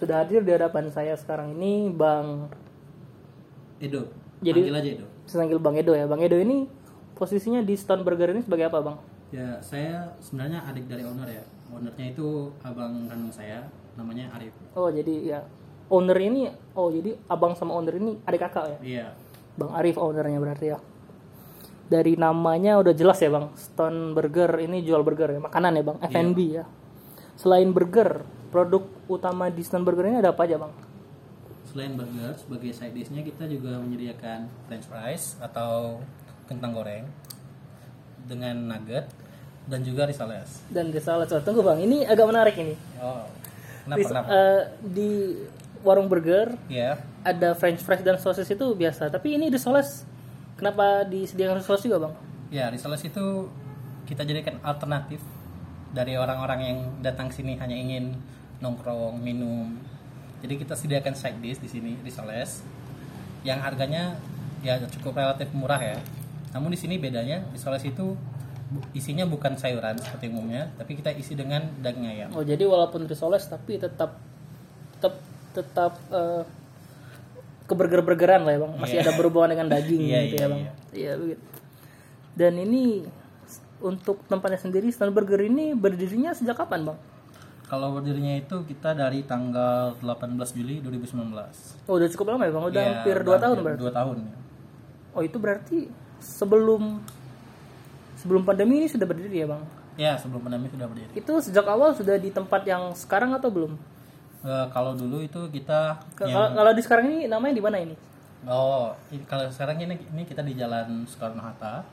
sudah hadir di hadapan saya sekarang ini Bang Edo. Jadi- Panggil aja Edo. saya panggil Bang Edo ya. Bang Edo ini posisinya di Stone Burger ini sebagai apa, Bang? Ya, saya sebenarnya adik dari owner ya. Ownernya itu abang kandung saya, namanya Arif. Oh, jadi ya owner ini oh jadi abang sama owner ini adik kakak ya. Iya. Bang Arif ownernya berarti ya. Dari namanya udah jelas ya, Bang. Stone Burger ini jual burger ya, makanan ya, Bang. F&B ya. Selain burger, produk utama di Stone Burger ini ada apa aja, Bang? Selain burger, sebagai side dish-nya kita juga menyediakan french fries atau kentang goreng dengan nugget dan juga risoles. Dan salah satu tunggu, Bang. Ini agak menarik ini. Oh. Kenapa? Ris- kenapa? eh, di warung burger Ya. ada french fries dan sosis itu biasa tapi ini risoles kenapa disediakan risoles juga bang Ya, risoles itu kita jadikan alternatif dari orang-orang yang datang sini hanya ingin nongkrong, minum. Jadi kita sediakan side dish di sini risoles yang harganya ya cukup relatif murah ya. Namun di sini bedanya risoles itu bu- isinya bukan sayuran seperti umumnya, tapi kita isi dengan daging ayam. oh jadi walaupun risoles tapi tetap tetap tetap ke burger burgeran lah ya bang masih Iya. ada berhubungan dengan daging Iya, gitu iya, ya bang iya. iya begitu dan ini untuk tempatnya sendiri Stone Burger ini berdirinya sejak kapan bang Kalau berdirinya itu kita dari tanggal 18 Juli 2019. oh udah cukup lama ya bang udah Ya, hampir dua tahun berarti Dua tahun. ya. oh itu berarti sebelum sebelum pandemi ini sudah berdiri ya bang Ya, sebelum pandemi sudah berdiri. itu sejak awal sudah di tempat yang sekarang atau belum Eh, kalau dulu itu kita yang- Kalau kalau di sekarang ini namanya di mana ini? oh ini- kalau sekarang ini ini kita di Jalan Soekarno Hatta.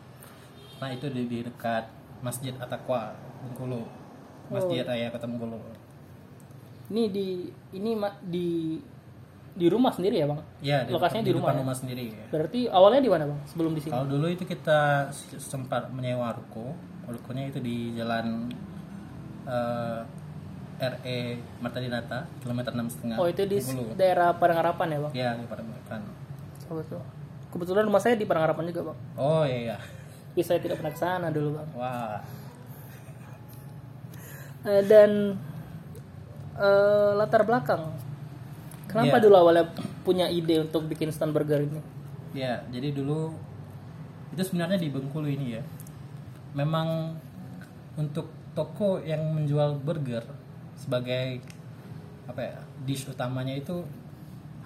Nah itu di, di dekat Masjid Atakwa Bengkulu. Masjid Raya Kota Bengkulu. Ini di ini di di rumah sendiri ya bang? Ya, di, Lokasinya di rumah depan ya? rumah sendiri. ya. Berarti awalnya di mana bang? Sebelum di sini? Kalau dulu itu kita sempat menyewa ruko. Rukonya itu di Jalan eh, RE Marta Dinata, kilometer enam setengah. Oh itu di Bengkulu. daerah Parangarapan ya bang? Ya, di Padepokan. Oh, betul. Kebetulan rumah saya di Parangarapan juga bang. Oh iya, iya. Tapi saya tidak pernah ke sana dulu bang. Wah. Eh, dan eh, latar belakang. Kenapa Iya. dulu awalnya punya ide untuk bikin stand burger ini? Ya, jadi dulu itu sebenarnya di Bengkulu ini ya. Memang untuk toko yang menjual burger sebagai apa ya dish utamanya itu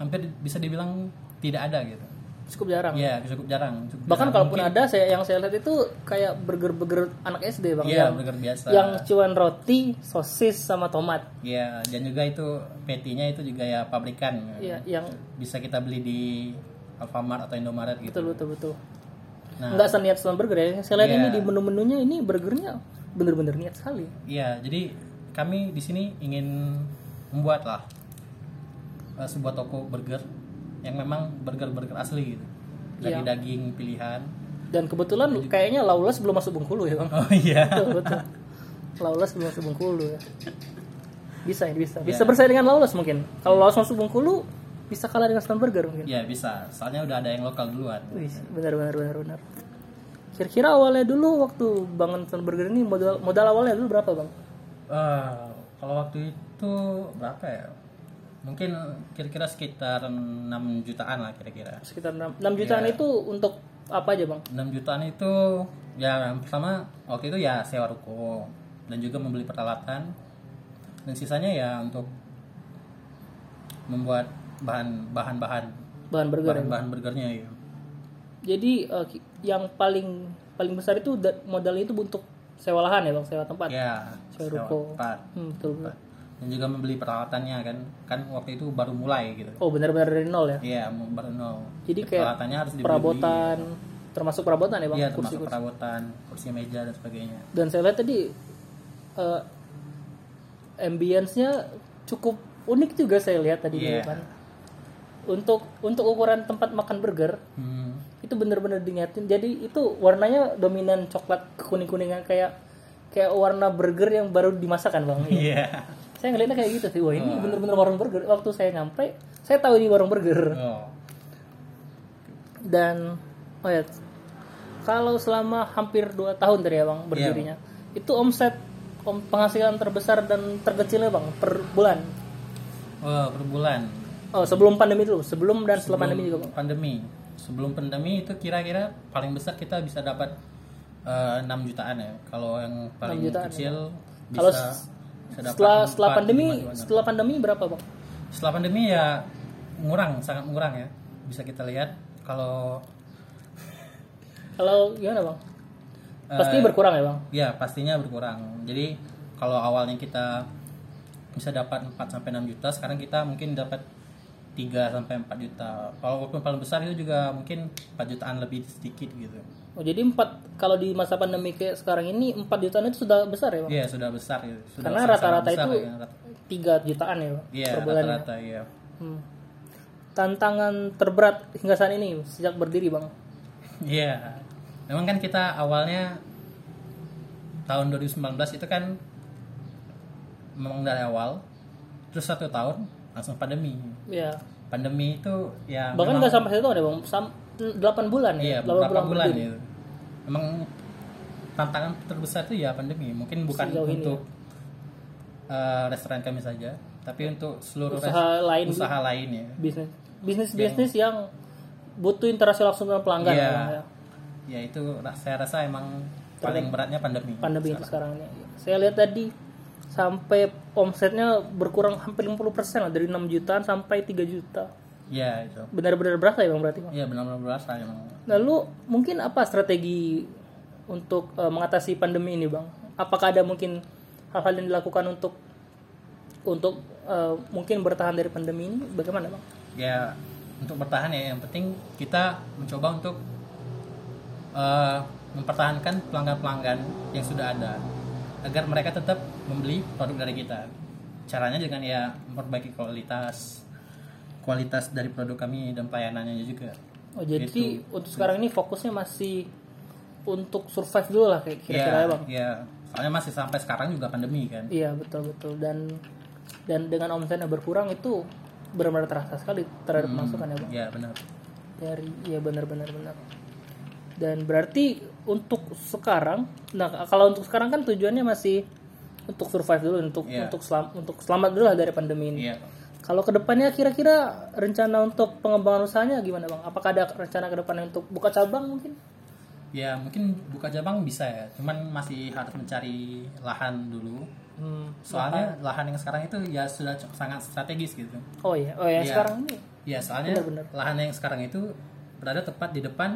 hampir bisa dibilang tidak ada gitu. Cukup jarang. Ya, cukup jarang. cukup Bahkan jarang. kalaupun Mungkin- ada saya yang saya lihat itu kayak burger-burger anak SD bang. Iya, burger biasa. yang cuman roti, sosis sama tomat. Ya, dan juga itu patty-nya itu juga ya pabrikan. Iya, yang Bisa kita beli di Alfamart atau Indomaret gitu. betul betul betul. Nah, Nggak seniat Stone Burger ya. Saya lihat Iya. ini di menu-menunya ini burgernya bener-bener niat sekali. Iya, jadi kami di sini ingin membuat lah eh, sebuah toko burger yang memang burger-burger asli gitu. Dari Iya. daging pilihan. Dan kebetulan kayaknya Lawless belum masuk Bengkulu ya bang. Oh iya. betul betul. Lawless belum masuk Bengkulu ya. Bisa ya bisa. Bisa Iya. bersaing dengan Lawless mungkin. Kalau Lawless masuk Bengkulu bisa kalah dengan Stone Burger mungkin. Iya bisa. Soalnya udah ada yang lokal duluan. Wih, benar benar benar benar. Kira-kira awalnya dulu waktu bangun Stone Burger ini modal modal awalnya dulu berapa bang? Eh, kalau waktu itu berapa ya? Mungkin kira-kira sekitar 6 jutaan lah kira-kira. Sekitar 6, 6 jutaan Iya. itu untuk apa aja bang? 6 jutaan itu ya yang pertama waktu itu ya sewa ruko dan juga membeli peralatan dan sisanya ya untuk membuat bahan bahan bahan Bahan burger ya. bahan, bahan burgernya ya. Jadi ki- yang paling paling besar itu da- modalnya itu untuk sewa lahan ya bang, sewa tempat. Ya, Sewa sewa ruko. tempat. Hmm, betul, betul. Dan juga membeli peralatannya kan kan waktu itu baru mulai gitu. Oh benar-benar dari nol ya. Iya, mau baru nol. Jadi kayak peralatannya harus dibeli. Perabotan, termasuk perabotan ya bang, Iya, kursi termasuk perabotan, kursi meja dan sebagainya. Dan saya lihat tadi eh ambience-nya cukup unik juga saya lihat tadi Iya. kan. Untuk untuk ukuran tempat makan burger Hmm. itu benar-benar diniatin. Jadi itu warnanya dominan coklat kuning-kuningan kayak kayak warna burger yang baru dimasak kan bang. Iya. Saya ngeliatnya kayak gitu sih. Wah ini bener-bener warung burger. Waktu saya nyampe, saya tahu ini warung burger. Oh. Dan oh ya, kalau selama hampir 2 tahun tadi ya bang berdirinya, itu omset om penghasilan terbesar dan terkecilnya bang per bulan Oh, per bulan. Oh, sebelum pandemi dulu, sebelum dan setelah Sebelum pandemi juga, Bang. Pandemi. Sebelum pandemi itu kira-kira paling besar kita bisa dapat 6 jutaan ya. Kalau yang paling 6 jutaan, kecil bisa, Kalau bisa dapat Setelah setelah 4, pandemi, 5 jutaan. setelah pandemi berapa, Bang? Setelah pandemi ya ngurang, sangat ngurang ya. Bisa kita lihat kalau Kalau gimana, Bang? eh, Pasti berkurang ya, Bang? Ya, pastinya berkurang. Jadi kalau awalnya kita bisa dapat 4 sampai 6 juta, sekarang kita mungkin dapat 3 sampai 4 juta. Kalau walaupun paling besar itu juga mungkin 4 jutaan lebih sedikit gitu. Oh, jadi 4 kalau di masa pandemi kayak sekarang ini 4 jutaan itu sudah besar ya, Bang? Iya, sudah besar gitu. Sudah Karena rata-rata besar itu ya, rat- 3 jutaan ya, Bang, Iya, rata-rata ya. Hmm. Tantangan terberat hingga saat ini sejak berdiri, Bang. Iya. Memang kan kita awalnya tahun 2019 itu kan memang dari awal terus satu tahun langsung pandemi. Ya. Pandemi itu ya Bahkan nggak sampai satu tahun ya, Bang. Sam 8 bulan ya. Iya, 8 beberapa bulan, berdiri. ya. Emang tantangan terbesar itu ya pandemi. Mungkin bukan Sejauh untuk eh, restoran kami saja, tapi untuk seluruh Usaha res- lain usaha lain ya. bisnis bisnis bisnis yang butuh interaksi langsung dengan pelanggan Iya. ya, ya. Ya itu saya rasa emang paling beratnya pandemi. pandemi itu sekarang ini. Saya lihat tadi sampai omsetnya berkurang hampir 50% lah dari 6 jutaan sampai 3 juta. Iya itu. Benar-benar berasa ya Bang berarti Bang. Iya benar-benar berasa emang. Lalu mungkin apa strategi untuk eh, mengatasi pandemi ini Bang? Apakah ada mungkin hal-hal yang dilakukan untuk untuk eh, mungkin bertahan dari pandemi ini bagaimana Bang? Ya untuk bertahan ya yang penting kita mencoba untuk eh, mempertahankan pelanggan-pelanggan yang sudah ada agar mereka tetap membeli produk dari kita. Caranya dengan ya memperbaiki kualitas kualitas dari produk kami dan pelayanannya juga. Oh, jadi Gitu. untuk sekarang ini fokusnya masih untuk survive dulu lah kayak kira-kira ya Bang. ya, soalnya masih sampai sekarang juga pandemi kan. Iya betul betul dan dan dengan omsetnya berkurang itu benar-benar terasa sekali terhadap Hmm. masukan ya bang Ya benar. dari ya benar-benar benar dan berarti untuk sekarang nah kalau untuk sekarang kan tujuannya masih untuk survive dulu untuk Iya. untuk selam, untuk selamat dulu lah dari pandemi ini Iya. kalau ke depannya kira-kira rencana untuk pengembangan usahanya gimana bang apakah ada rencana ke depannya untuk buka cabang mungkin Ya mungkin buka cabang bisa ya, cuman masih harus mencari lahan dulu. hmm. Soalnya lahan yang sekarang itu ya sudah sangat strategis gitu. oh iya oh ya Iya. sekarang ini Ya soalnya Benar-benar. lahan yang sekarang itu berada tepat di depan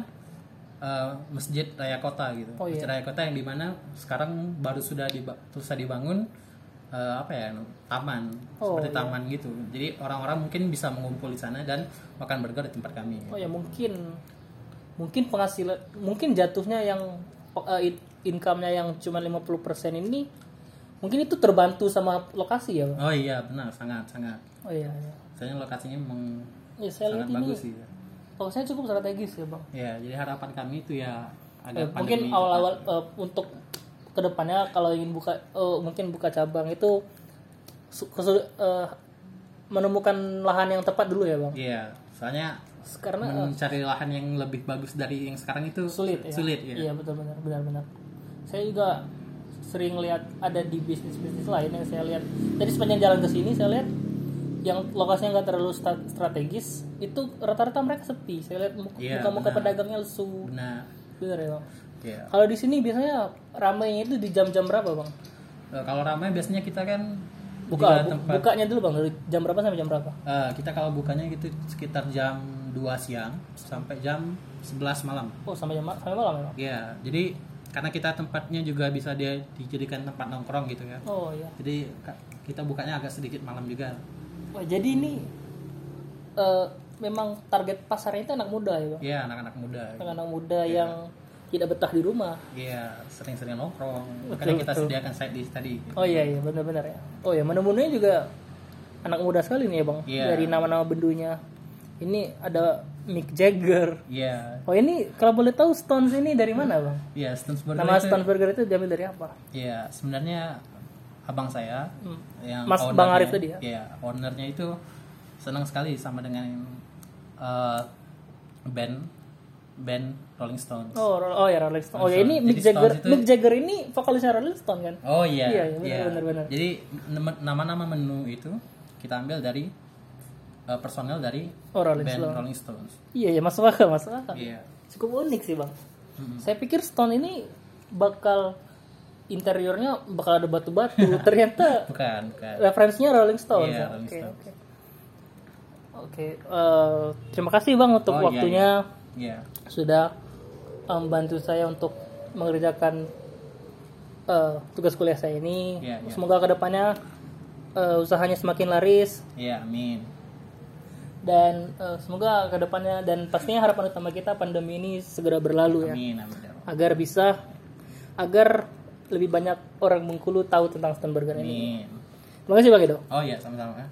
eh, masjid raya kota gitu. Oh, iya. Masjid raya kota yang di mana sekarang baru sudah diba- selesai dibangun eh, apa ya taman Oh, seperti iya. taman gitu. Jadi orang-orang mungkin bisa mengumpul di sana dan makan burger di tempat kami. Oh ya mungkin mungkin penghasilan mungkin jatuhnya yang uh, in- income-nya yang cuma 50% ini mungkin itu terbantu sama lokasi ya, Bang. Oh iya benar sangat sangat. Oh iya iya. Soalnya lokasinya memang Ya, saya sangat lihat ini bagus sih. lokasinya cukup strategis ya, Bang. Ya, jadi harapan kami itu ya Eh, agar mungkin pandemi awal-awal uh, untuk ke depannya kalau ingin buka uh, mungkin buka cabang itu uh, menemukan lahan yang tepat dulu ya, Bang. Iya, soalnya Karena uh, mencari lahan yang lebih bagus dari yang sekarang itu sulit ya. Sulit ya. Iya betul benar benar benar. Saya juga sering lihat ada di bisnis bisnis lain yang saya lihat. Jadi sepanjang jalan ke sini saya lihat yang lokasinya nggak terlalu strategis itu rata-rata mereka sepi. Saya lihat muka Iya, muka benar. pedagangnya lesu. Benar. Benar ya bang. Iya. Kalau di sini biasanya ramainya itu di jam-jam berapa bang? Eh, kalau ramai biasanya kita kan Buka bu- tempat bukanya dulu bang dari jam berapa sampai jam berapa? Eh, kita kalau bukanya gitu sekitar jam 2 siang sampai jam 11 malam. Oh sampai jam sampai malam ya bang? Iya, jadi karena kita tempatnya juga bisa dia dijadikan tempat nongkrong gitu ya. Oh iya. Jadi ka- kita bukanya agak sedikit malam juga. Wah, jadi ini eh, memang target pasarnya itu anak muda ya bang? Iya, anak-anak muda. anak-anak muda yang tidak betah di rumah. Iya, sering-sering nongkrong. Betul, Makanya kita betul. sediakan side dish tadi. Oh iya iya benar-benar ya. Oh ya menu-menunya juga anak muda sekali nih ya bang. Iya. Dari nama-nama bendunya. Ini ada Mick Jagger. Iya, Oh ini kalau boleh tahu Stones ini dari mana bang? iya Stones Burger Nama itu. Stones Burger itu diambil dari apa? Iya, sebenarnya abang saya Hmm. yang Mas ownernya- Bang Arif tadi ya? Iya, ownernya itu senang sekali sama dengan eh, band band Rolling Stones. Oh, oh ya Rolling Stone. Oh ya ini. Mick Jagger. Stones itu- Mick Jagger ini vokalisnya Rolling Stone kan? Oh iya, Iya, iya, benar, benar, benar. Jadi nama-nama menu itu kita ambil dari eh, personel dari Oh, Rolling band Stone. Rolling Stones. Iya ya masuk akal masuk akal. Iya. Cukup unik sih bang. Mm-mm. Saya pikir Stone ini bakal interiornya bakal ada batu-batu. Ternyata Bukan, bukan. referensinya Rolling Stones. Iya, ya? Rolling Oke, Stones. oke. Oke, eh, terima kasih bang untuk Oh, iya, waktunya Iya. sudah membantu saya untuk mengerjakan eh, tugas kuliah saya ini. Iya, iya. Semoga ke depannya eh, usahanya semakin laris Iya, amin. dan eh, semoga ke depannya dan pastinya harapan utama kita pandemi ini segera berlalu ya. Amin, amin. ya agar bisa agar lebih banyak orang Bengkulu tahu tentang Stone Burger ini. Terima kasih Bang Edo. Oh iya, sama-sama.